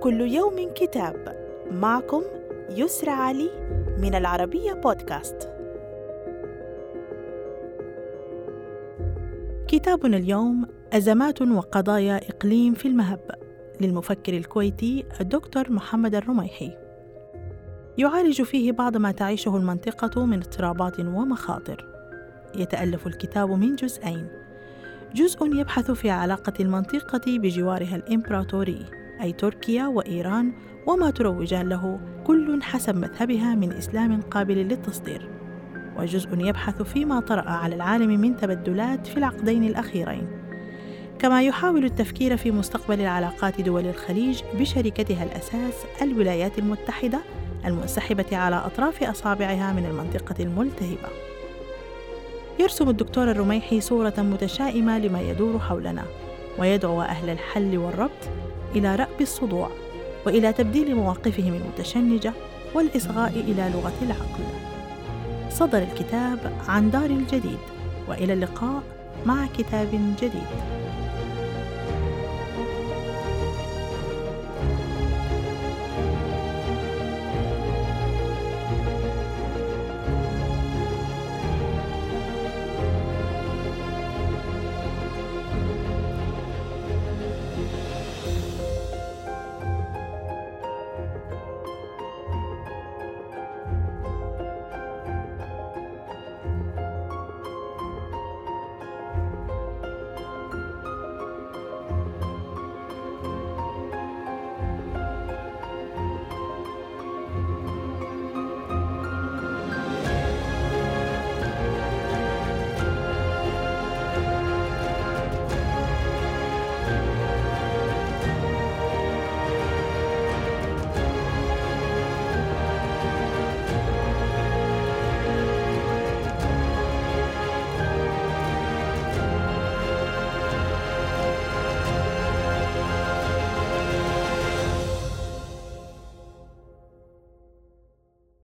كل يوم كتاب. معكم يسرى علي من العربية بودكاست. كتابنا اليوم أزمات وقضايا إقليم في المهب. للمفكر الكويتي الدكتور محمد الرميحي. يعالج فيه بعض ما تعيشه المنطقة من اضطرابات ومخاطر. يتألف الكتاب من جزئين. جزء يبحث في علاقة المنطقة بجوارها الإمبراطوري. أي تركيا وإيران وما تروجان له كل حسب مذهبها من إسلام قابل للتصدير. وجزء يبحث فيما طرأ على العالم من تبدلات في العقدين الأخيرين. كما يحاول التفكير في مستقبل العلاقات دول الخليج بشركتها الأساس الولايات المتحدة المنسحبة على أطراف أصابعها من المنطقة الملتهبة. يرسم الدكتور الرميحي صورة متشائمة لما يدور حولنا ويدعو أهل الحل والربط إلى رأب الصدوع وإلى تبديل مواقفهم المتشنجة والإصغاء إلى لغة العقل. صدر الكتاب عن دار الجديد وإلى اللقاء مع كتاب جديد.